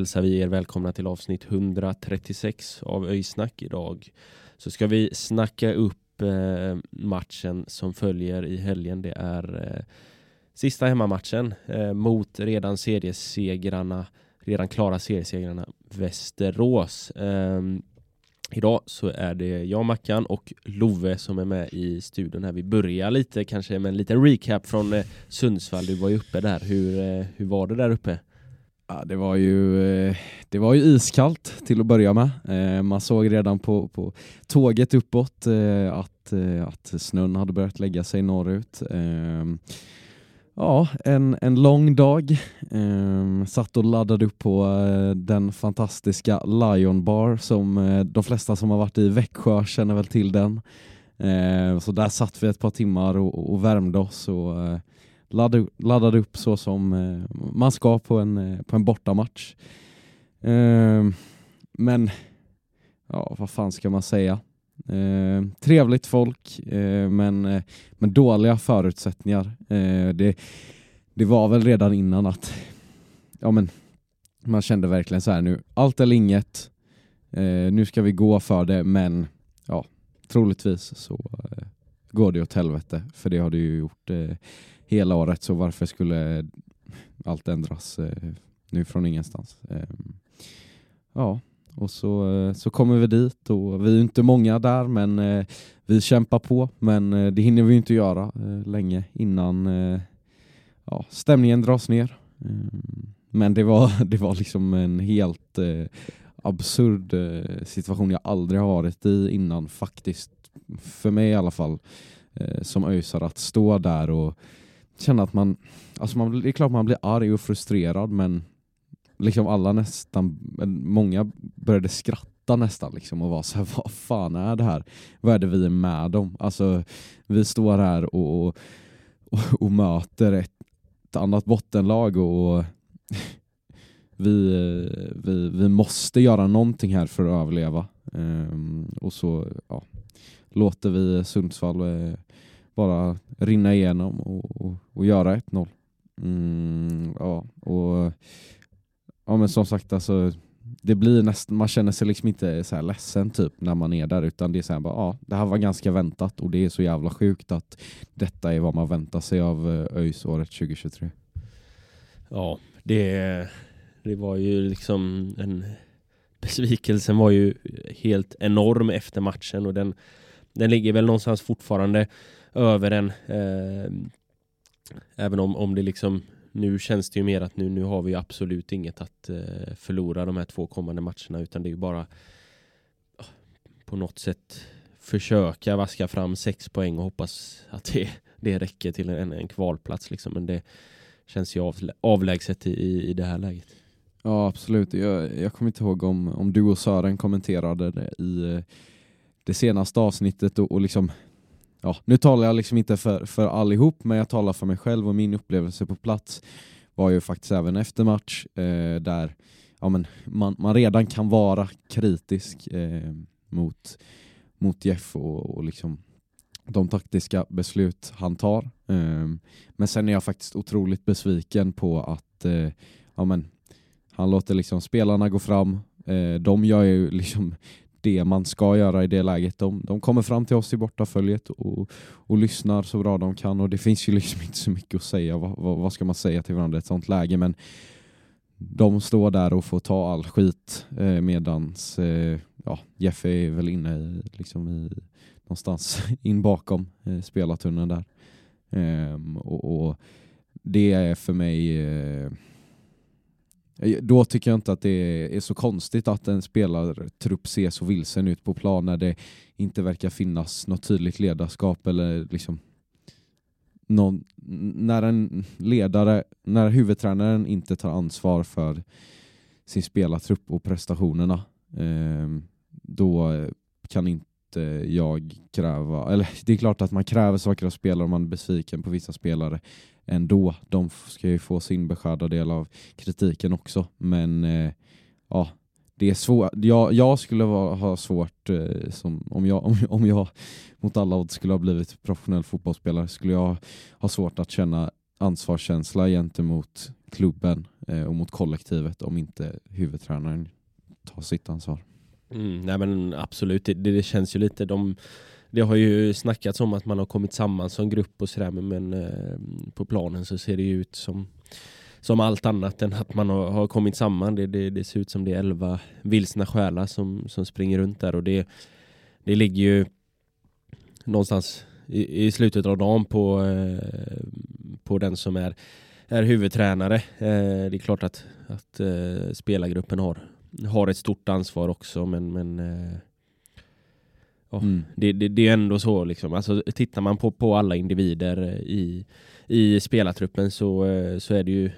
hälsar vi er välkomna till avsnitt 136 av Öjsnack idag. Så ska vi snacka upp eh, matchen som följer i helgen. Det är eh, sista hemmamatchen eh, mot redan seriesegrarna, redan klara seriesegrarna Västerås. Eh, idag så är det jag, Mackan och Love som är med i studion här. Vi börjar lite kanske med en liten recap från eh, Sundsvall. Du var ju uppe där. Hur, eh, hur var det där uppe? Ja, det var ju eh, det var ju iskallt till att börja med. Eh, man såg redan på, på tåget uppåt eh, att, att snön hade börjat lägga sig norrut. Ja, en, en lång dag. Satt och laddade upp på den fantastiska Lion Bar som de flesta som har varit i Växjö känner väl till den. Så där satt vi ett par timmar och, och värmde oss och laddade, laddade upp så som eh, man ska på en, eh, på en bortamatch. Eh, men ja, vad fan ska man säga? Eh, trevligt folk, eh, men, eh, men dåliga förutsättningar. Eh, det, det var väl redan innan att ja, men, man kände verkligen så här nu, allt eller inget. Eh, nu ska vi gå för det, men ja, troligtvis så eh, går det åt helvete, för det har det ju gjort hela året så varför skulle allt ändras eh, nu från ingenstans? Eh, ja, och så, eh, så kommer vi dit och vi är inte många där men eh, vi kämpar på men eh, det hinner vi inte göra eh, länge innan eh, ja, stämningen dras ner. Ehm, men det var, det var liksom en helt eh, absurd eh, situation jag aldrig har varit i innan faktiskt. För mig i alla fall som ösar att stå där och känna att man, alltså man, det är klart man blir arg och frustrerad men liksom alla nästan, många började skratta nästan liksom och var så här, vad fan är det här? Vad är det vi är med om? Alltså vi står här och, och, och möter ett, ett annat bottenlag och vi, vi, vi måste göra någonting här för att överleva. Um, och så ja, låter vi Sundsvall eh, bara rinna igenom och, och, och göra 1-0. Mm, ja, och ja, men som sagt alltså det blir nästan, man känner sig liksom inte så här ledsen typ när man är där utan det är så här bara, ja, det här var ganska väntat och det är så jävla sjukt att detta är vad man väntar sig av eh, ÖIS året 2023. Ja, det, det var ju liksom en besvikelsen var ju helt enorm efter matchen och den, den ligger väl någonstans fortfarande över en. Eh, även om, om det liksom nu känns det ju mer att nu, nu har vi absolut inget att eh, förlora de här två kommande matcherna utan det är ju bara på något sätt försöka vaska fram sex poäng och hoppas att det, det räcker till en, en kvalplats liksom. Men det känns ju av, avlägset i, i det här läget. Ja absolut. Jag, jag kommer inte ihåg om, om du och Sören kommenterade det i eh, det senaste avsnittet och, och liksom ja, nu talar jag liksom inte för, för allihop, men jag talar för mig själv och min upplevelse på plats var ju faktiskt även efter match eh, där ja, men man, man redan kan vara kritisk eh, mot, mot Jeff och, och liksom de taktiska beslut han tar. Eh, men sen är jag faktiskt otroligt besviken på att eh, ja, men, han låter liksom spelarna gå fram. Eh, de gör ju liksom det man ska göra i det läget. De, de kommer fram till oss i bortaföljet och, och lyssnar så bra de kan och det finns ju liksom inte så mycket att säga. Vad, vad, vad ska man säga till varandra i ett sånt läge? Men de står där och får ta all skit eh, medans eh, ja, Jeff är väl inne i, liksom i, någonstans in bakom eh, spelartunneln där. Eh, och, och det är för mig eh, Eh, då tycker jag inte att det är så konstigt att en spelartrupp ser så vilsen ut på plan när det inte verkar finnas något tydligt ledarskap eller liksom någon, när en ledare, när huvudtränaren inte tar ansvar för sin spelartrupp och prestationerna eh, då kan inte Eh, jag kräva, eller det är klart att man kräver saker av spelare om man är besviken på vissa spelare ändå. De ska ju få sin beskärda del av kritiken också, men eh, ja, det är svårt. Jag, jag skulle vara, ha svårt, eh, som, om, jag, om, om jag mot alla odds skulle ha blivit professionell fotbollsspelare, skulle jag ha svårt att känna ansvarskänsla gentemot klubben eh, och mot kollektivet om inte huvudtränaren tar sitt ansvar. Mm, nej men absolut, det, det, känns ju lite, de, det har ju snackats om att man har kommit samman som grupp och sådär men eh, på planen så ser det ju ut som som allt annat än att man har, har kommit samman. Det, det, det, ser ut som det är elva vilsna själar som, som springer runt där och det, det ligger ju någonstans i, i slutet av dagen på, eh, på den som är, är huvudtränare. Eh, det är klart att, att eh, spelargruppen har, har ett stort ansvar också men, men eh, ja, mm. det, det, det, är ändå så liksom. Alltså, tittar man på, på alla individer i i spelartruppen så, eh, så är det ju,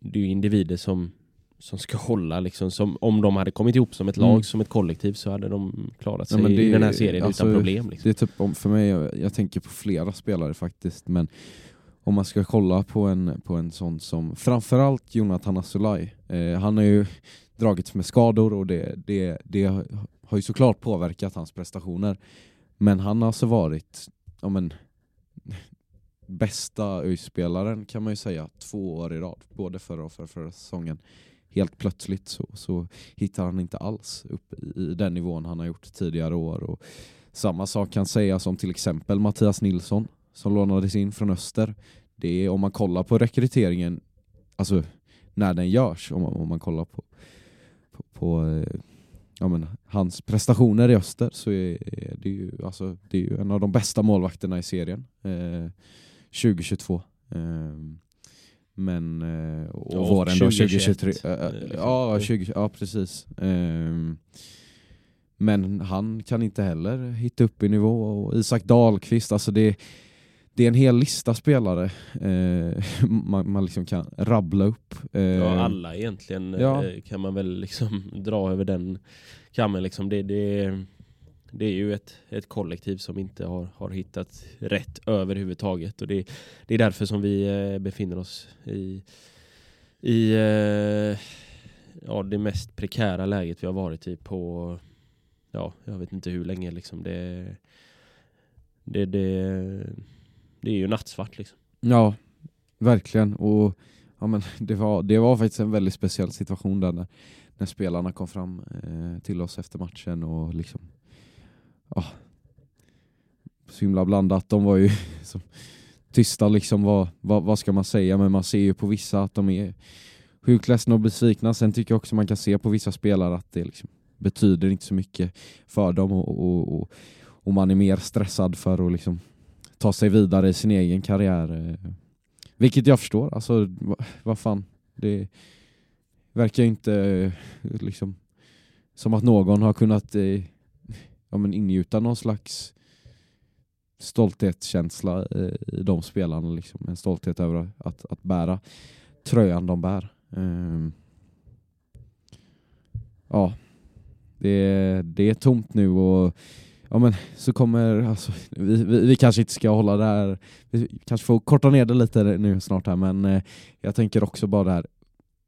det är individer som, som ska hålla liksom, som, om de hade kommit ihop som ett lag, mm. som ett kollektiv så hade de klarat sig ja, det, i den här serien alltså, utan problem. Liksom. Det är typ om, för mig, jag, jag, tänker på flera spelare faktiskt, men om man ska kolla på en, på en sån som framförallt Jonathan Asulaj, eh, han har ju dragits med skador och det, det, det har ju såklart påverkat hans prestationer. Men han har alltså varit, ja men, bästa ÖIS-spelaren kan man ju säga två år i rad, både förra och förra, förra säsongen. Helt plötsligt så, så hittar han inte alls upp i, i den nivån han har gjort tidigare år. Och samma sak kan sägas om till exempel Mattias Nilsson som lånades in från Öster. Det är om man kollar på rekryteringen, alltså när den görs, om man, om man kollar på, på, eh, ja, men, hans prestationer i Öster så är, det, ju, alltså, det är ju en av de bästa målvakterna i serien. Eh, 2022. Ehm, men eh, och ja, våren då 2023. Eh, eh, liksom. Ja, 20, ja, precis. Ehm, men han kan inte heller hitta upp i nivå. Och Isak Dahlqvist, alltså det, det är en hel lista spelare man, man liksom kan rabbla upp. ja, alla egentligen ja. kan man väl liksom dra över den kammen. Liksom. Det, det, det är ju ett, ett kollektiv som inte har, har hittat rätt överhuvudtaget och det, det är därför som vi eh, befinner oss i, i eh, ja, det mest prekära läget vi har varit i på ja, jag vet inte hur länge liksom det det, det, det är ju nattsvart liksom. Ja, verkligen och ja, men det, var, det var faktiskt en väldigt speciell situation där när, när spelarna kom fram eh, till oss efter matchen och liksom ja, så himla blandat. De var ju som, tysta liksom, vad, vad, vad ska man säga? Men man ser ju på vissa att de är sjukt ledsna och besvikna. Sen tycker jag också man kan se på vissa spelare att det liksom betyder inte så mycket för dem och, och, och, och man är mer stressad för att liksom ta sig vidare i sin egen karriär. Eh, vilket jag förstår. Alltså, vad, va fan. Det verkar inte eh, liksom som att någon har kunnat eh, ja, men ingjuta någon slags stolthetskänsla eh, i de spelarna. Liksom. En stolthet över att, att bära tröjan de bär. Um, ja, det, det är tomt nu och ja, men så kommer, alltså, vi, vi, vi, kanske inte ska hålla det här, vi kanske får korta ner det lite nu snart här, men eh, jag tänker också bara det här,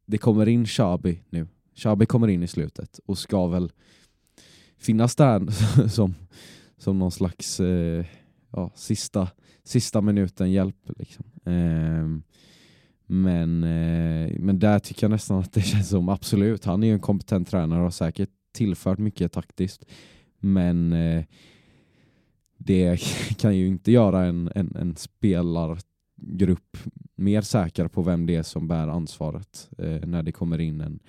det kommer in Shabi nu. Shabi kommer in i slutet och ska väl finnas där som, som någon slags eh, ja, sista, sista minuten hjälp. Liksom. Eh, men, eh, men där tycker jag nästan att det känns som absolut, han är ju en kompetent tränare och har säkert tillfört mycket taktiskt. Men eh, det kan ju inte göra en, en, en spelargrupp mer säker på vem det är som bär ansvaret eh, när det kommer in en,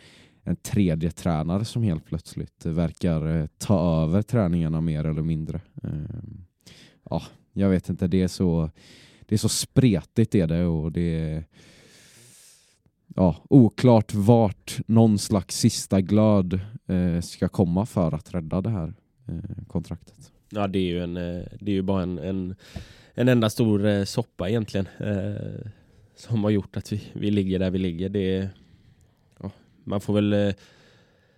en tredje tränare som helt plötsligt verkar eh, ta över träningarna mer eller mindre. Ehm, ja, jag vet inte, det är så, det är så spretigt är det och det är ja, oklart vart någon slags sista glöd eh, ska komma för att rädda det här Eh, kontraktet. Ja, det är ju, en, eh, det är ju bara en, en, en enda stor eh, soppa egentligen. Eh, som har gjort att vi, vi ligger där vi ligger. Det, ja, man får väl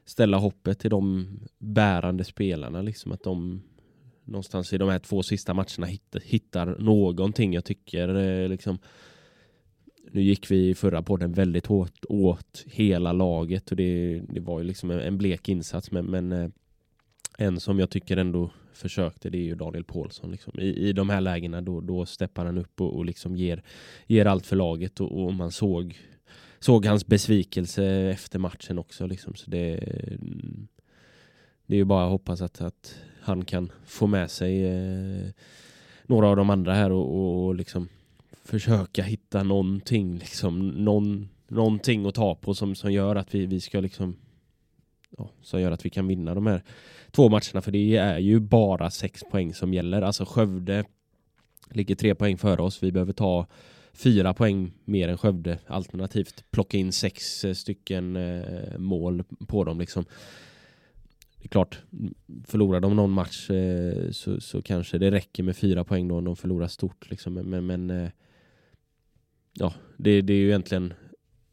ställa hoppet till de bärande spelarna. Liksom att de någonstans i de här två sista matcherna hittar, hittar någonting. Jag tycker eh, liksom nu gick vi i förra podden väldigt hårt åt hela laget och det, det var ju liksom en blek insats men, men eh, en som jag tycker ändå försökte det är ju Daniel Paulsson. Liksom. I, I de här lägena då, då steppar han upp och, och liksom ger, ger allt för laget och, och man såg, såg hans besvikelse efter matchen också. Liksom. Så det, det är ju bara att hoppas att, att han kan få med sig eh, några av de andra här och, och, och liksom försöka hitta någonting, liksom, någon, någonting att ta på som, som gör att vi, vi ska liksom ja, som gör att vi kan vinna de här två matcherna för det är ju bara sex poäng som gäller. Alltså Skövde ligger tre poäng före oss. Vi behöver ta fyra poäng mer än Skövde alternativt plocka in sex eh, stycken eh, mål på dem liksom. Det är klart, förlorar de någon match eh, så, så kanske det räcker med fyra poäng då om de förlorar stort liksom. Men, men eh, ja, det, det är ju egentligen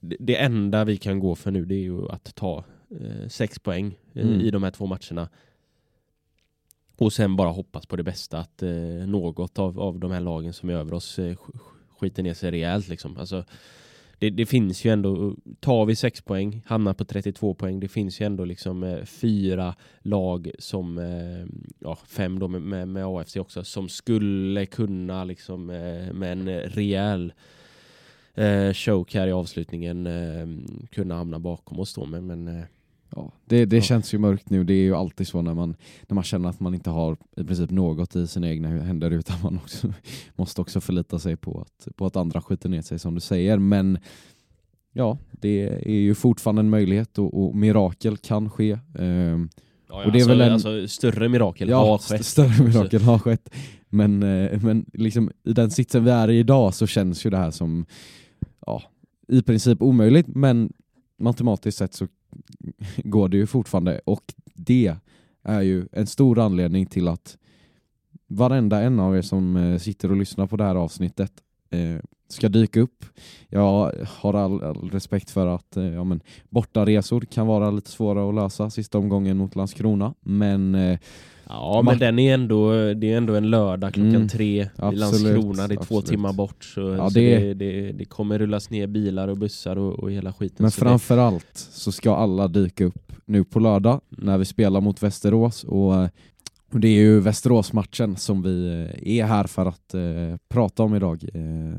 det, det enda vi kan gå för nu det är ju att ta eh, sex poäng eh, Mm. i de här två matcherna. Och sen bara hoppas på det bästa att eh, något av, av de här lagen som är över oss eh, sk- skiter ner sig rejält liksom. Alltså, det, det finns ju ändå, tar vi sex poäng, hamnar på 32 poäng, det finns ju ändå liksom eh, fyra lag som, eh, ja fem då med, med, med AFC också, som skulle kunna liksom eh, med en rejäl eh, choke här i avslutningen eh, kunna hamna bakom oss då. Men, men eh, Ja, det det Ja. känns ju mörkt nu. Det är ju alltid så när man, när man känner att man inte har i princip något i sina egna händer utan man också, måste också förlita sig på att, på att andra skiter ner sig som du säger. Men ja, det är ju fortfarande en möjlighet och, och mirakel kan ske. Ehm, ja, Och det är alltså, väl en- alltså, större mirakel ja, har skett. större mirakel har skett. Men, eh, men liksom, i den sitsen vi är i idag så känns ju det här som ja, i princip omöjligt men matematiskt sett så går det ju fortfarande. Och det är ju en stor anledning till att varenda en av er som eh, sitter och lyssnar på det här avsnittet eh, ska dyka upp. Jag har all, all respekt för att eh, ja, men, bortaresor kan vara lite svåra att lösa sista omgången mot Landskrona men eh, Ja, men den är ändå, det är ändå en lördag klockan Mm, tre i absolut, Landskrona. Det är två absolut. timmar bort. Så, Ja, så det- det, det, det kommer rullas ner bilar och bussar och, och hela skiten. Men så framför allt så ska alla dyka upp nu på lördag när vi spelar mot Västerås och, och det är ju Västerås-matchen som vi eh, är här för att eh, prata om idag. Eh,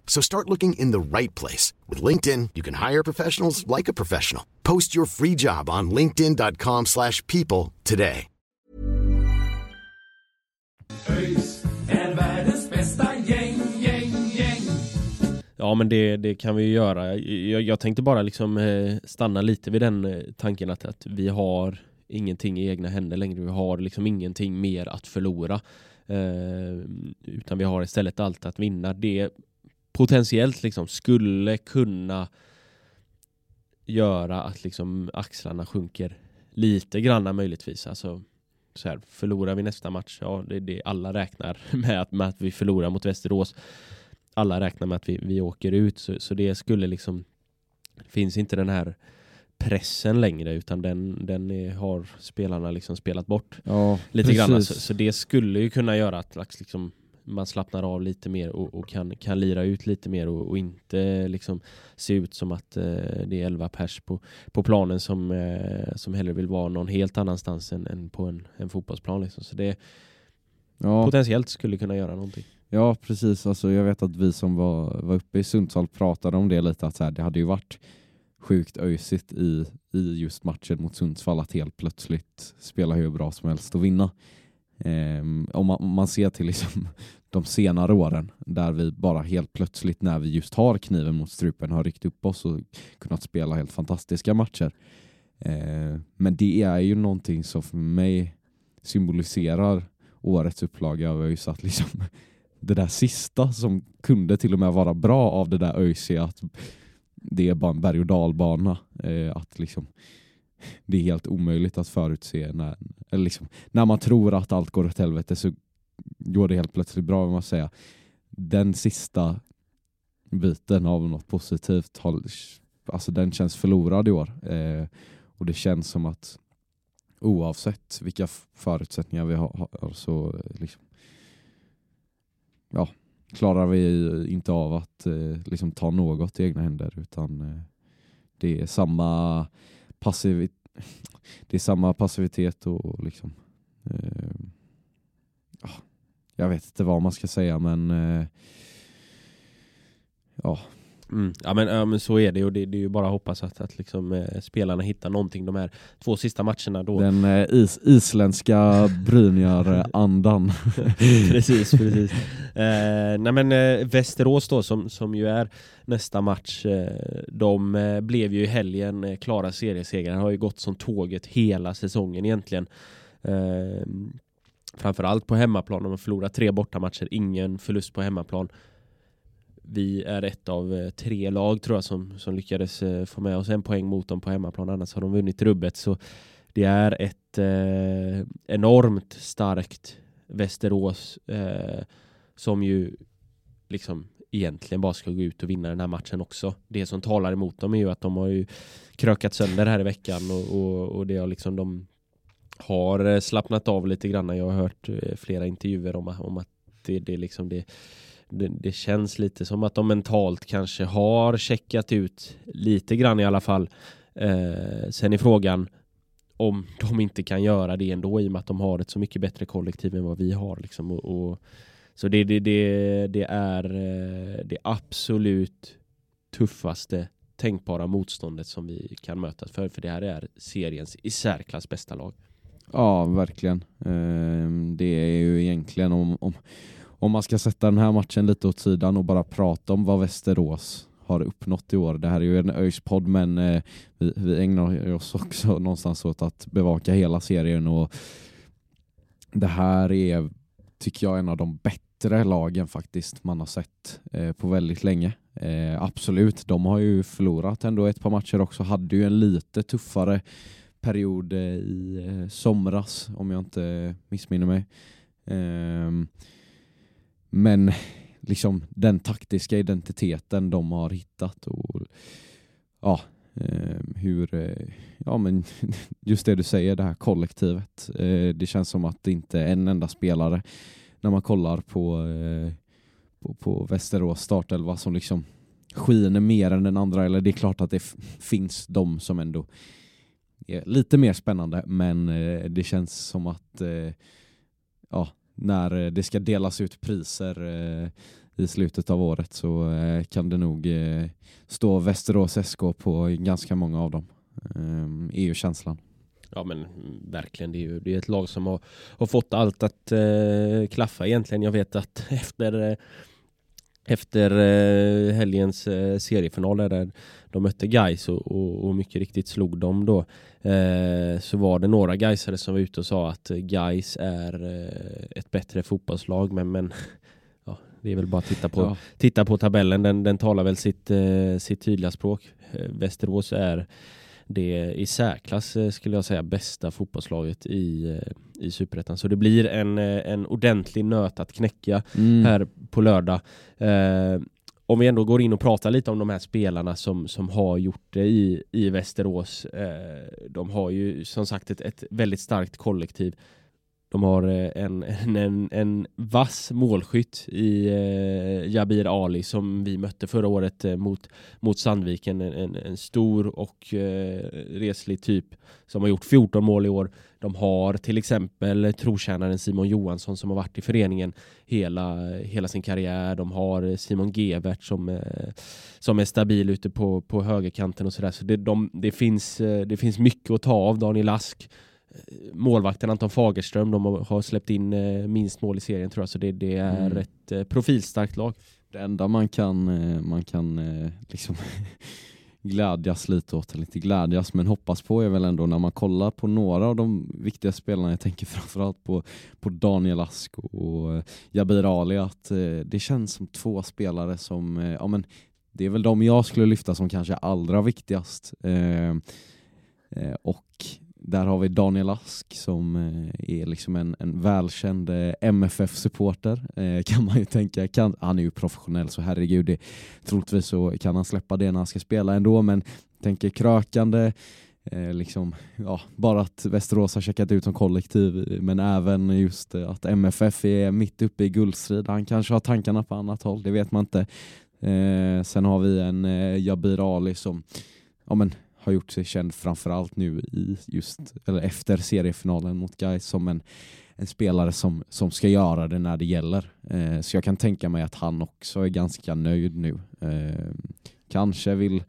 So start looking in the right place. With LinkedIn, you can hire professionals like a professional. Post your free job on linkedin.com/people slash people today. ÖIS är världens bästa gäng, gäng, gäng. Ja men det, det kan vi ju göra. Jag, jag tänkte bara liksom eh, stanna lite vid den eh, tanken att, att vi har ingenting i egna händer längre. Vi har liksom ingenting mer att förlora. Eh, utan vi har istället allt att vinna. Det potentiellt liksom skulle kunna göra att liksom axlarna sjunker lite granna möjligtvis. Alltså, så här, förlorar vi nästa match, ja det är det alla räknar med att, med att vi förlorar mot Västerås. Alla räknar med att vi, vi åker ut, så, så det skulle liksom finns inte den här pressen längre utan den, den är, har spelarna liksom spelat bort Ja, lite grann. precis. Så, så det skulle ju kunna göra att liksom, man slappnar av lite mer och, och kan, kan lira ut lite mer och, och inte liksom se ut som att eh, det är 11 pers på, på planen som, eh, som hellre vill vara någon helt annanstans än, än på en, en fotbollsplan. Liksom. Så det ja. potentiellt skulle kunna göra någonting. Ja, precis. Alltså, jag vet att vi som var, var uppe i Sundsvall pratade om det lite, att så här, det hade ju varit sjukt öjsigt i, i just matchen mot Sundsvall att helt plötsligt spela hur bra som helst och vinna. Ehm, om, man, om man ser till liksom de senare åren där vi bara helt plötsligt när vi just har kniven mot strupen har ryckt upp oss och kunnat spela helt fantastiska matcher. Ehm, men det är ju någonting som för mig symboliserar årets upplaga av ÖIS att liksom det där sista som kunde till och med vara bra av det där ÖIS att det är bara en berg och dalbana. Eh, att liksom, det är helt omöjligt att förutse när, eller liksom, när man tror att allt går åt helvete så går det helt plötsligt bra. Man säga. Den sista biten av något positivt har, alltså den känns förlorad i år. Eh, och det känns som att oavsett vilka förutsättningar vi har, så eh, liksom, ja, klarar vi inte av att eh, liksom ta något i egna händer utan eh, det är samma passivitet det är samma passivitet och liksom eh, jag vet inte vad man ska säga men eh, ja, Mm. Ja, men, ja men så är det och det, det är ju bara att hoppas att, att liksom, eh, spelarna hittar någonting de här två sista matcherna då. den eh, is, isländska Brynjar-andan. precis, precis. Eh, nej men eh, Västerås då som, som ju är nästa match, eh, de eh, blev ju i helgen eh, klara seriesegrare, har ju gått som tåget hela säsongen egentligen. Framförallt på hemmaplan, de har förlorat tre bortamatcher, ingen förlust på hemmaplan. Vi är ett av eh, tre lag tror jag som, som lyckades eh, få med oss en poäng mot dem på hemmaplan, annars har de vunnit rubbet. Så det är ett eh, enormt starkt Västerås eh, som ju liksom egentligen bara ska gå ut och vinna den här matchen också. Det som talar emot dem är ju att de har ju krökat sönder här i veckan och, och, och det har liksom de har eh, slappnat av lite grann. Jag har hört flera intervjuer om, om att det, det liksom det, det, det känns lite som att de mentalt kanske har checkat ut lite grann i alla fall. Eh, sen är frågan om de inte kan göra det ändå i och med att de har ett så mycket bättre kollektiv än vad vi har. Liksom. Och, och, så det, det, det, det är eh, det absolut tuffaste tänkbara motståndet som vi kan mötas för. För det här är seriens i särklass bästa lag. Ja, verkligen. Ehm, det är ju egentligen om, om, om man ska sätta den här matchen lite åt sidan och bara prata om vad Västerås har uppnått i år. Det här är ju en ÖIS-podd men eh, vi, vi ägnar oss också någonstans åt att bevaka hela serien och det här är, tycker jag, en av de bättre lagen faktiskt man har sett eh, på väldigt länge. Eh, absolut, de har ju förlorat ändå ett par matcher också, hade ju en lite tuffare period eh, i eh, somras om jag inte missminner mig. Ehm, men liksom den taktiska identiteten de har hittat och ja, ehm, hur, eh, ja men just det du säger, det här kollektivet. Eh, det känns som att det inte är en enda spelare när man kollar på, eh, på, på Västerås startelva som liksom skiner mer än den andra. Eller det är klart att det finns de som ändå är lite mer spännande men det känns som att ja, när eh, det ska delas ut priser eh, i slutet av året så eh, kan det nog stå Västerås SK på ganska många av dem. E eh, är ju känslan. Ja men verkligen, det är ju det är ett lag som har, har fått allt att eh, klaffa egentligen. Jag vet att efter, eh, efter eh, helgens eh, seriefinal där de mötte Gais och, och, och mycket riktigt slog dem då eh, så var det några Gaisare som var ute och sa att Gais är eh, ett bättre fotbollslag men, men ja, det är väl bara att titta på, Ja. titta på tabellen, den, den talar väl sitt, eh, sitt tydliga språk. Eh, Västerås är det i särklass eh, skulle jag säga bästa fotbollslaget i, eh, i Superettan. Så det blir en, eh, en ordentlig nöt att knäcka Mm. här på lördag. Eh, om vi ändå går in och pratar lite om de här spelarna som, som har gjort det i, i Västerås. Eh, de har ju som sagt ett, ett väldigt starkt kollektiv. De har eh, en, en, en, en vass målskytt i eh, Jabir Ali som vi mötte förra året eh, mot, mot Sandviken. En, en, en stor och eh, reslig typ som har gjort 14 mål i år. De har till exempel trotjänaren Simon Johansson som har varit i föreningen hela, hela sin karriär. De har eh, Simon Gevert som, eh, som är stabil ute på, på högerkanten och sådär. Så det, de, det, finns, eh, det finns mycket att ta av. Daniel Ask, målvakten Anton Fagerström, de har, släppt in eh, minst mål i serien tror jag. Så det, det är Mm. ett eh, profilstarkt lag. Det enda man kan, eh, man kan liksom glädjas lite åt, eller inte glädjas men hoppas på är väl ändå när man kollar på några av de viktiga spelarna, jag tänker framförallt på, på Daniel Ask och Jabir Ali, att det känns som två spelare som, ja men det är väl de jag skulle lyfta som kanske allra viktigast. Eh, och där har vi Daniel Ask som eh, är liksom en, en välkänd eh, MFF-supporter eh, kan man ju tänka. Kan, han är ju professionell så herregud, det, troligtvis så kan han släppa det när han ska spela ändå men tänker krökande, eh, liksom, ja, bara att Västerås har checkat ut som kollektiv men även just att MFF är mitt uppe i guldstrid. Han kanske har tankarna på annat håll, det vet man inte. Eh, sen har vi en eh, Jabir Ali som ja, men, har gjort sig känd framförallt nu i just, eller efter seriefinalen mot Gais som en, en spelare som, som ska göra det när det gäller. Eh, så jag kan tänka mig att han också är ganska nöjd nu. Eh, kanske vill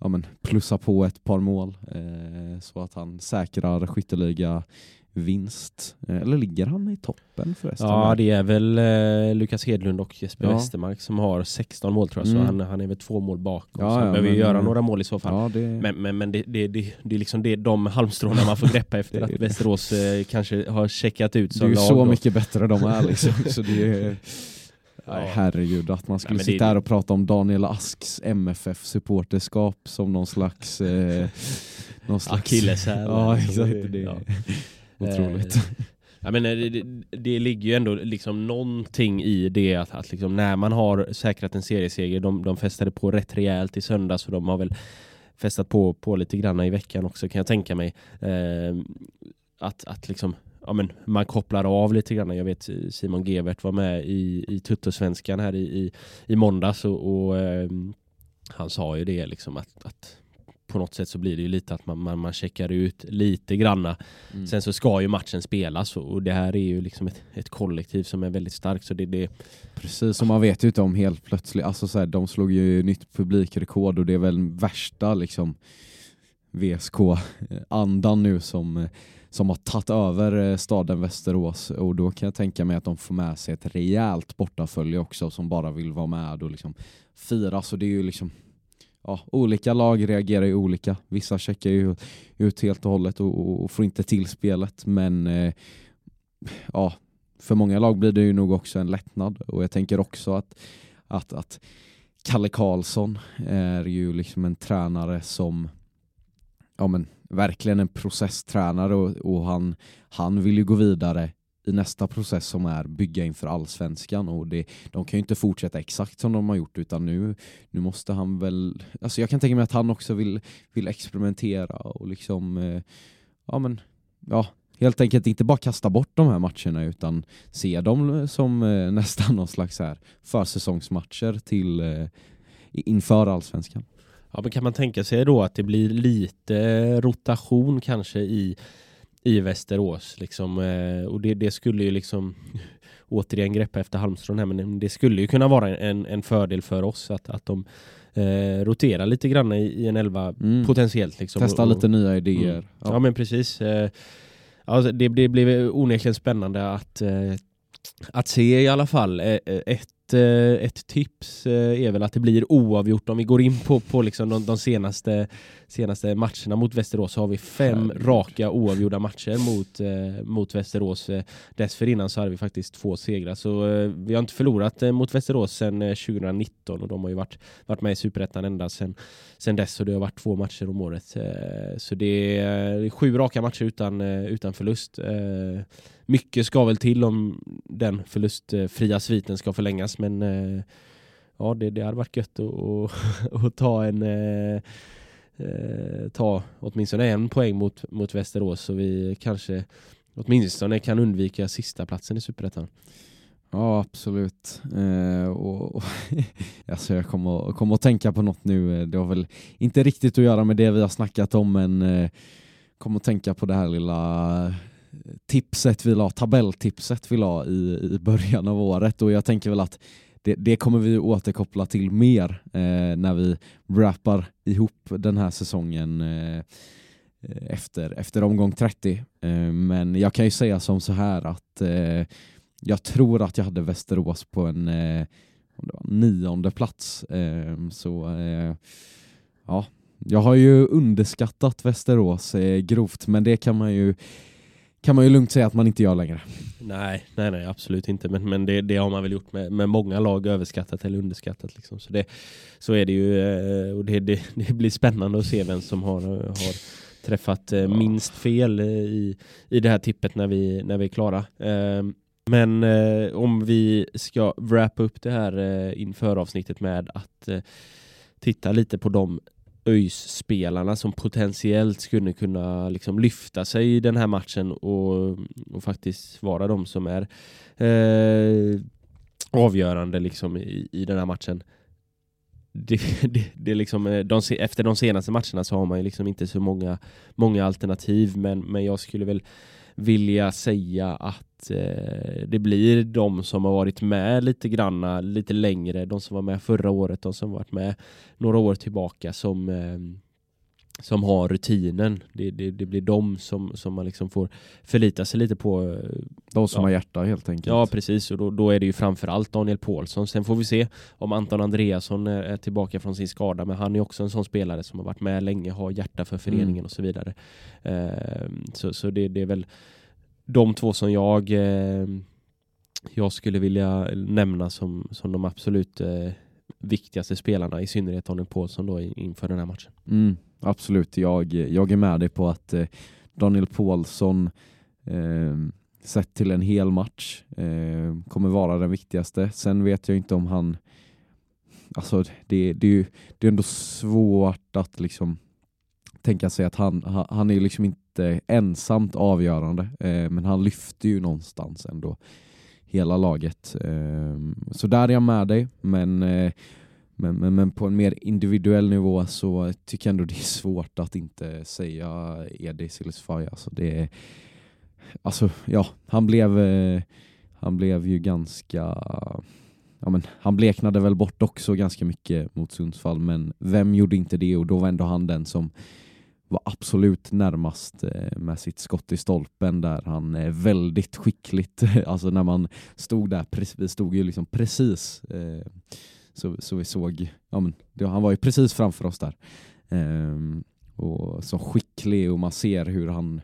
ja, men, plussa på ett par mål eh, så att han säkrar skytteliga vinst. Eh, eller ligger han i toppen förresten? Ja, det är väl eh, Lukas Hedlund och Jesper Ja. Westermark som har 16 mål tror jag, så Mm. han, han är väl två mål bakom. Ja, så han ja, behöver men- göra några mål i så fall. ja, det, Men, men, men det, det, det, det är liksom det, de halmstråna man får greppa efter Det- att Västerås eh, kanske har checkat ut det är som ju lag. så då. mycket bättre de är liksom. så det är, Ja. Nej, herregud, att man skulle det- sitta här och prata om Daniel Asks MFF-supporterskap som någon slags... Eh, någon slags Akilleshäl. Ja, exakt. Det Ja otroligt. Eh, Ja, men eh, det, det, ligger ju ändå liksom någonting i det att, att liksom när man har säkrat en serieseger, de, de festade på rätt rejält i söndags och de har väl festat på, på lite granna i veckan också kan jag tänka mig. Eh, att, att liksom Ja, men man kopplar av lite grann. Jag vet eh, Simon Gebert var med i, i Tuttosvenskan här i, i, i måndags och, och eh, han sa ju det liksom att, att på något sätt så blir det ju lite att man, man, man checkar ut lite granna. Mm. Sen så ska ju matchen spelas och och det här är ju liksom ett, ett kollektiv som är väldigt starkt så det, det Precis, som man vet ju inte om helt plötsligt, alltså så här, de slog ju nytt publikrekord och det är väl värsta liksom VSK-andan nu som, som har tagit över eh, staden Västerås. Och då kan jag tänka mig att de får med sig ett rejält bortafölje också som bara vill vara med och liksom fira. Så det är ju liksom Ja, olika lag reagerar ju olika. Vissa checkar ju ut helt och hållet och, och, och får inte till spelet men eh, ja, för många lag blir det ju nog också en lättnad och jag tänker också att, att, att Kalle Karlsson är ju liksom en tränare som ja men verkligen en processtränare och, och han, han vill ju gå vidare i nästa process som är bygga inför allsvenskan och det, de kan ju inte fortsätta exakt som de har gjort utan nu, nu måste han väl, alltså jag kan tänka mig att han också vill, vill experimentera och liksom, eh, ja men, ja helt enkelt inte bara kasta bort de här matcherna utan se dem som eh, nästan någon slags här försäsongsmatcher till eh, inför allsvenskan. Ja, men kan man tänka sig då att det blir lite rotation kanske i, i Västerås? Liksom, eh, och det, det skulle ju liksom återigen greppa efter halmstrån här, men det skulle ju kunna vara en, en fördel för oss att, att de eh, roterar lite grann i, i en elva Mm. potentiellt. Liksom, Testa och, lite nya idéer. Mm. Ja. men precis. Eh, Alltså det, det blev onekligen spännande att, eh, att se i alla fall eh, ett ett, eh, ett tips eh, är väl att det blir oavgjort om vi går in på, på liksom de, de senaste, senaste matcherna mot Västerås så har vi fem Herregud. raka oavgjorda matcher mot, eh, mot Västerås. Dessförinnan så hade vi faktiskt två segrar så vi har inte förlorat mot Västerås sedan eh, 2019 och de har ju varit, varit med i Superettan ända sedan sen dess och det har varit två matcher om året. Så det är, sju raka matcher utan, utan förlust. Mycket ska väl till om den förlustfria sviten ska förlängas men eh, ja det, det hade varit gött att, att, att ta en eh, eh, ta åtminstone en poäng mot, mot Västerås så vi kanske åtminstone kan undvika sista platsen i Superettan. Ja, absolut. Eh, och, och alltså jag kommer, kommer att tänka på något nu. Det har väl inte riktigt att göra med det vi har snackat om, men eh, kommer att tänka på det här lilla tipset vi la, tabelltipset vi la i, i början av året och jag tänker väl att det, det kommer vi återkoppla till mer eh, när vi wrappar ihop den här säsongen eh, efter, efter omgång 30. Eh, men jag kan ju säga som så här att eh, jag tror att jag hade Västerås på en eh, det var nionde plats. Eh, så eh, ja, jag har ju underskattat Västerås eh, grovt, men det kan man ju kan man ju lugnt säga att man inte gör längre. Nej, nej, nej absolut inte. Men, men det, det har man väl gjort med, med många lag överskattat eller underskattat. Liksom. Så, det, så är det ju. eh, Och det, det, det blir spännande att se vem som har, har träffat eh, minst fel eh, i, i det här tippet när vi, när vi är klara. Ehm, Men om vi ska wrappa upp det här inför avsnittet med att titta lite på de ÖIS-spelarna som potentiellt skulle kunna liksom lyfta sig i den här matchen och, och faktiskt vara de som är eh, avgörande liksom i, i den här matchen. Det, det, det liksom, eh, de, efter de senaste matcherna så har man ju liksom inte så många, många alternativ men, men jag skulle väl vilja säga att eh, det blir de som har varit med lite granna, lite längre, de som var med förra året, de som varit med några år tillbaka som, eh, som har rutinen. Det, det, det blir de som, som man liksom får förlita sig lite på. eh, De som Ja. har hjärta helt enkelt. Ja precis och då, då är det ju framförallt Daniel Paulsson. Sen får vi se om Anton Andreasson är, tillbaka från sin skada men han är också en sån spelare som har varit med länge, har hjärta för föreningen Mm. och så vidare. Ehm, så så det, det är väl de två som jag eh, jag skulle vilja nämna som, som de absolut eh, viktigaste spelarna, i synnerhet Daniel Paulsson då inför den här matchen. Mm, absolut, jag, jag är med dig på att eh, Daniel Paulsson eh, sett till en hel match eh, kommer vara den viktigaste. Sen vet jag inte om han Alltså det, det, är ju det är ändå svårt att liksom tänka sig att han, han, han är liksom liksom inte ensamt avgörande eh, men han lyfte ju någonstans ändå hela laget. Eh, så där är jag med dig men eh, men, men, men på en mer individuell nivå så tycker jag ändå det är svårt att inte säga Edi Silisfaj. Alltså det är, alltså ja, han blev, eh, han blev ju ganska, ja men han bleknade väl bort också ganska mycket mot Sundsvall, men vem gjorde inte det? Och då var ändå han den som var absolut närmast eh, med sitt skott i stolpen där han är väldigt skickligt, alltså när man stod där, vi stod ju liksom precis eh, så, så vi såg, ja men han var ju precis framför oss där. Ehm, och så skicklig och man ser hur han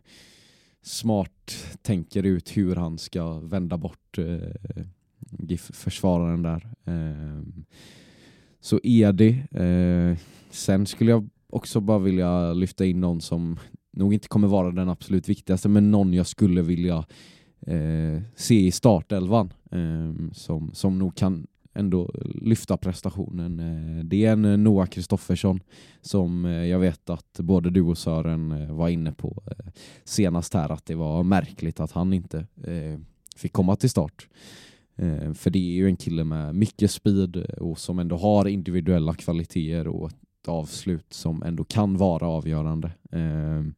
smart tänker ut hur han ska vända bort GIF-försvararen där. Ehm, så Edi, sen skulle jag också bara vilja lyfta in någon som nog inte kommer vara den absolut viktigaste, men någon jag skulle vilja eh, se i startelvan eh, som, som nog kan ändå lyfta prestationen. Eh, Det är en eh, Noah Kristoffersson som eh, jag vet att både du och Sören eh, var inne på eh, senast här att det var märkligt att han inte eh, fick komma till start. Eh, För det är ju en kille med mycket speed och som ändå har individuella kvaliteter och avslut som ändå kan vara avgörande. Ehm,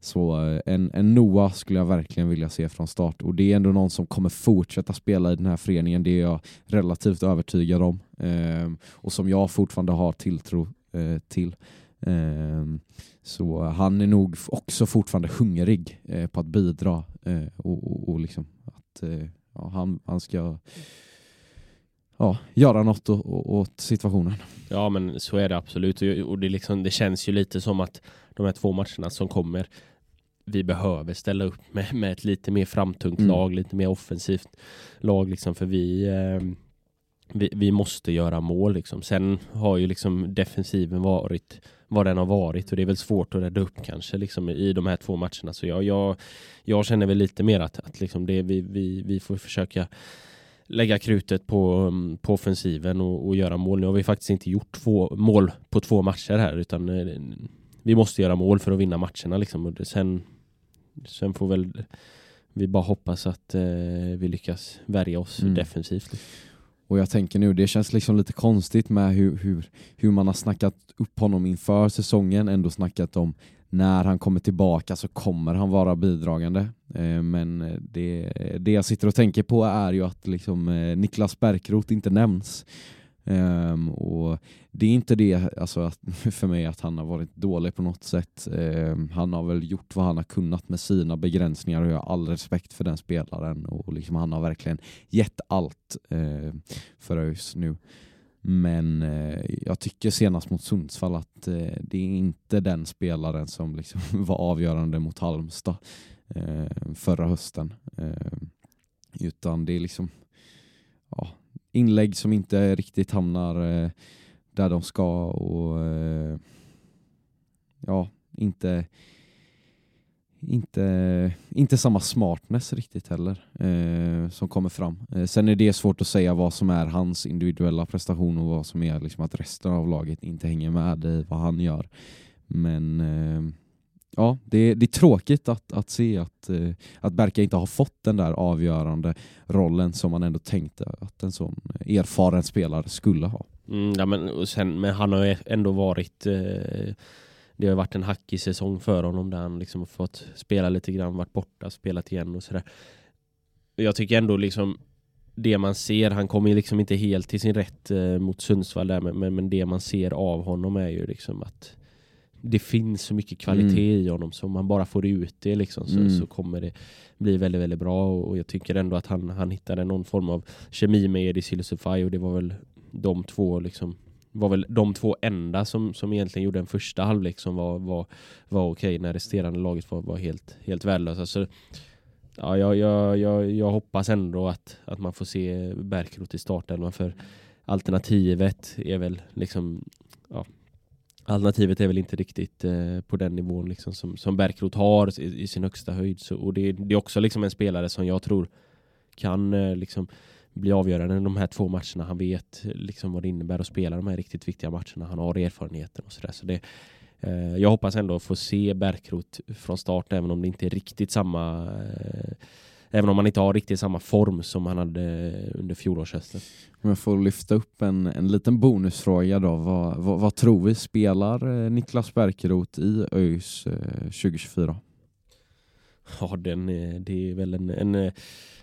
så eh, en, en Noah skulle jag verkligen vilja se från start och det är ändå någon som kommer fortsätta spela i den här föreningen, det är jag relativt övertygad om ehm, och som jag fortfarande har tilltro eh, till. Ehm, så han är nog också fortfarande hungrig eh, på att bidra och, och, och liksom att ja, han, han ska ja, göra något åt situationen. Ja men så är det absolut och och det, liksom, det känns ju lite som att de här två matcherna som kommer vi behöver ställa upp med, med ett lite mer framtungt Mm. lag, lite mer offensivt lag liksom för vi, eh, vi vi måste göra mål liksom. Sen har ju liksom defensiven varit vad den har varit och det är väl svårt att rädda upp kanske liksom i de här två matcherna så jag, jag, jag känner väl lite mer att, att liksom det, vi, vi, vi får försöka lägga krutet på, mm, på offensiven och, och göra mål. Nu har vi faktiskt inte gjort två mål på två matcher här utan eh, vi måste göra mål för att vinna matcherna liksom. Och sen, sen får väl vi bara hoppas att eh, vi lyckas värja oss Mm. defensivt. Och jag tänker nu, det känns liksom lite konstigt med hur, hur, hur man har snackat upp honom inför säsongen, ändå snackat om när han kommer tillbaka så kommer han vara bidragande. Eh, men det, det jag sitter och tänker på är ju att liksom, eh, Niklas Bärkroth inte nämns. Ehm, och det är inte det alltså, att, för mig att han har varit dålig på något sätt. Ehm, han har väl gjort vad han har kunnat med sina begränsningar och jag har all respekt för den spelaren. Och liksom, han har verkligen gett allt eh, för ÖIS nu. Men eh, jag tycker senast mot Sundsvall att eh, det är inte den spelaren som liksom var avgörande mot Halmstad eh, förra hösten. Eh, utan det är liksom ja, inlägg som inte riktigt hamnar eh, där de ska och eh, ja, inte inte, inte samma smartness riktigt heller eh, som kommer fram. Eh, sen är det svårt att säga vad som är hans individuella prestation och vad som är liksom att resten av laget inte hänger med i vad han gör. Men eh, ja, det, det är tråkigt att, att se att, eh, att Berka inte har fått den där avgörande rollen som man ändå tänkte att en sån erfaren spelare skulle ha. Mm, ja, men, och sen, men han har ju ändå varit eh, det har varit en hackig säsong för honom där han liksom har fått spela lite grann, varit borta, spelat igen och sådär. Jag tycker ändå liksom det man ser, han kommer ju liksom inte helt till sin rätt eh, mot Sundsvall där men, men, men det man ser av honom är ju liksom att det finns så mycket kvalitet i honom så om man bara får ut det liksom så, Mm. så kommer det bli väldigt, väldigt bra och, och jag tycker ändå att han, han hittade någon form av kemi med Edis Hilsufaj och det var väl de två liksom var väl de två enda som, som egentligen gjorde en första halvlek som var, var, var okej när resterande laget var, var helt, helt värdelösa. Så, ja, jag, jag, jag, jag hoppas ändå att, att man får se Bärkroth i startelvan för alternativet är väl liksom ja, alternativet är väl inte riktigt eh, på den nivån liksom som, som Bärkroth har i, i sin högsta höjd. Så, och det, det är också liksom en spelare som jag tror kan eh, liksom bli avgörande de här två matcherna. Han vet liksom vad det innebär att spela de här riktigt viktiga matcherna. Han har erfarenheten och sådär. Så det, eh, jag hoppas ändå få se Bärkroth från start även om det inte är riktigt samma eh, Även om man inte har riktigt samma form som han hade under fjolårshösten. Om jag får lyfta upp en, en liten bonusfråga då. Vad, vad, vad tror vi? Spelar eh, Niklas Bärkeroth i ÖIS eh, 2024? Ja, den, är- det är väl en, en eh,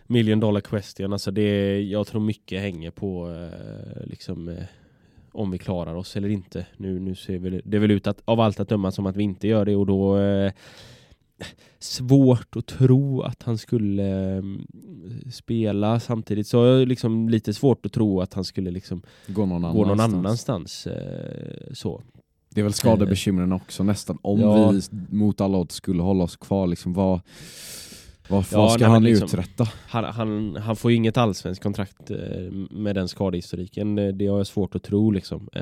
million dollar question. Alltså det, jag tror mycket hänger på eh, liksom, eh, om vi klarar oss eller inte. Nu, nu ser väl, det väl ut att, av allt att döma som att vi inte gör det och då eh, svårt att tro att han skulle spela samtidigt. Så det liksom lite svårt att tro att han skulle liksom Gå någon gå någon annanstans. annanstans. Så. Det är väl skadebekymren också nästan. Om Ja. vi mot alla odds skulle hålla oss kvar, liksom, vad, vad, Ja, ska men han liksom- uträtta? Han, han, han får ju inget allsvenskt kontrakt eh, med den skadehistoriken. Eh, Det har jag svårt att tro. Liksom. Eh,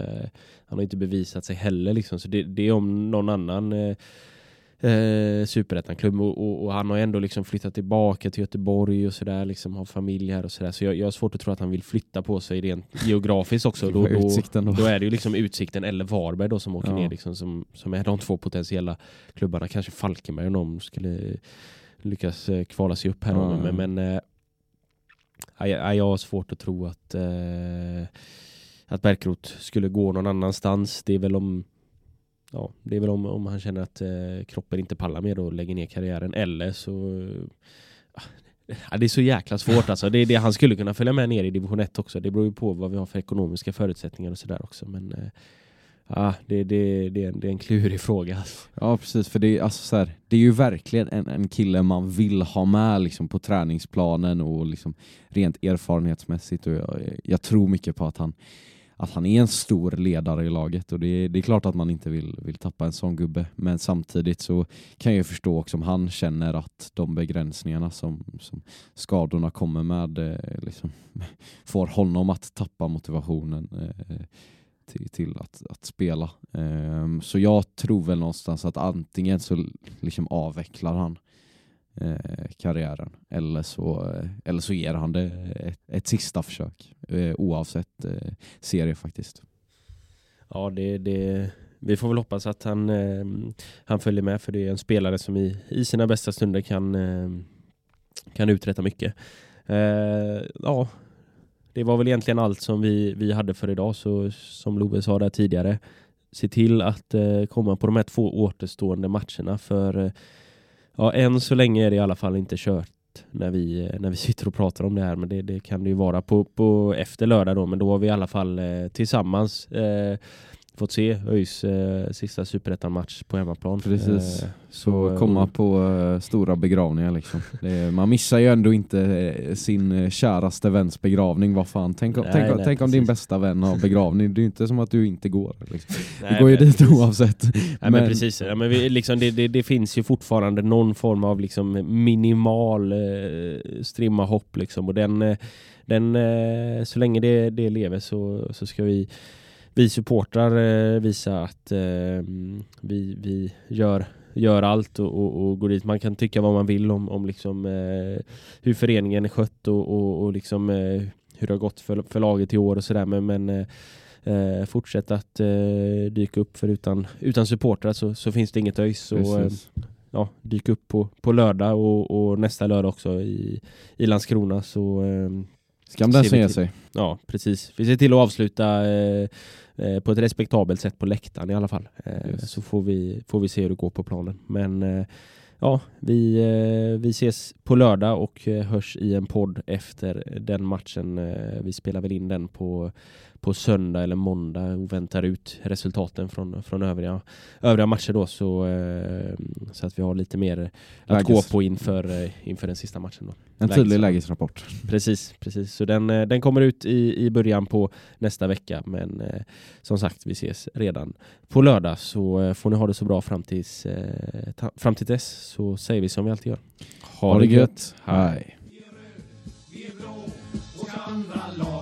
han har inte bevisat sig heller. Liksom. Så det, det är om någon annan eh, superettan-klubb. Och, och, och han har ändå liksom flyttat tillbaka till Göteborg och sådär. Liksom, har familj här och sådär. Så jag, jag har svårt att tro att han vill flytta på sig rent geografiskt också. Då, då. då är det ju liksom Utsikten eller Varberg då som åker Ja. ner liksom, som, som är de två potentiella klubbarna. Kanske Falkenberg om de skulle lyckas eh, kvala sig upp här. Då. ja. Men, eh, ja, jag jag har svårt att tro att, eh, att Bärkroth skulle gå någon annanstans. Det är väl om Ja, det är väl om, om han känner att eh, kroppen inte pallar mer och lägger ner karriären. Eller så... eh, Ja, det är så jäkla svårt alltså. Det är det han skulle kunna följa med ner i division 1 också. Det beror ju på vad vi har för ekonomiska förutsättningar och sådär också. Men Ja, det, det, det, är en, det är en klurig fråga. Alltså. Ja precis, för det är, alltså, så här, det är ju verkligen en, en kille man vill ha med liksom, på träningsplanen och liksom, rent erfarenhetsmässigt. Och jag, jag tror mycket på att han, att han är en stor ledare i laget och det är, det är klart att man inte vill, vill tappa en sån gubbe. Men samtidigt så kan jag förstå också om han känner att de begränsningarna som, som skadorna kommer med eh, liksom, får honom att tappa motivationen. Eh, till, till att, att spela. Um, så jag tror väl någonstans att antingen så liksom avvecklar han eh, karriären eller så, eller så ger han det ett, ett sista försök eh, oavsett eh, serie faktiskt. Ja, det, det, vi får väl hoppas att han, eh, han följer med för det är en spelare som i, i sina bästa stunder kan, ehm, kan uträtta mycket. Eh, ja, det var väl egentligen allt som vi, vi hade för idag. Så som Love sa där tidigare, se till att eh, komma på de här två återstående matcherna. För eh, ja, än så länge är det i alla fall inte kört när vi, eh, när vi sitter och pratar om det här. Men det, det kan det ju vara på, på efter lördag då. Men då har vi i alla fall eh, tillsammans eh, fått se ÖIS eh, sista superettan-match på hemmaplan. Precis. Eh, så eh, komma på eh, stora begravningar liksom. Det, man missar ju ändå inte eh, sin eh, käraste väns begravning. Vad fan? Tänk, nej, tänk, nej, tänk om din bästa vän har begravning. Det är ju inte som att du inte går. Liksom. Nej, du går ju dit oavsett. Nej, men, men precis. Ja, men vi, liksom, det, det, det, finns ju fortfarande någon form av liksom, minimal eh, strimma hopp. Liksom. Och den, den, så länge det, det lever så, så ska vi vi supportrar eh, visa att eh, vi, vi gör, gör allt och, och, och, går dit. Man kan tycka vad man vill om, om liksom, eh, hur föreningen är skött och, och, och liksom, eh, hur det har gått för, för laget i år och sådär. Men, men eh, eh, fortsätt att eh, dyka upp för utan, utan supportrar så, så finns det inget ÖIS. Ja, dyk upp på, på lördag och, och nästa lördag också i, i Landskrona. Så, Skam den som ger sig. Ja, precis. Vi ser till att avsluta eh, Eh, på ett respektabelt sätt på läktaren i alla fall. Eh, så får vi, får vi se hur det går på planen. Men eh, ja, vi, vi ses på lördag och hörs i en podd efter den matchen. Vi spelar väl in den på, på söndag eller måndag och väntar ut resultaten från, från övriga, övriga matcher då så, så att vi har lite mer att Läges. gå på inför, inför den sista matchen. Då. En tydlig lägesrapport. Precis, precis. Så den, den kommer ut i, i början på nästa vecka men som sagt, vi ses redan på lördag så får ni ha det så bra fram tills, fram till dess så säger vi som vi alltid gör. Ha, ha det gött. gött. Hej. Vi är blå och andra laget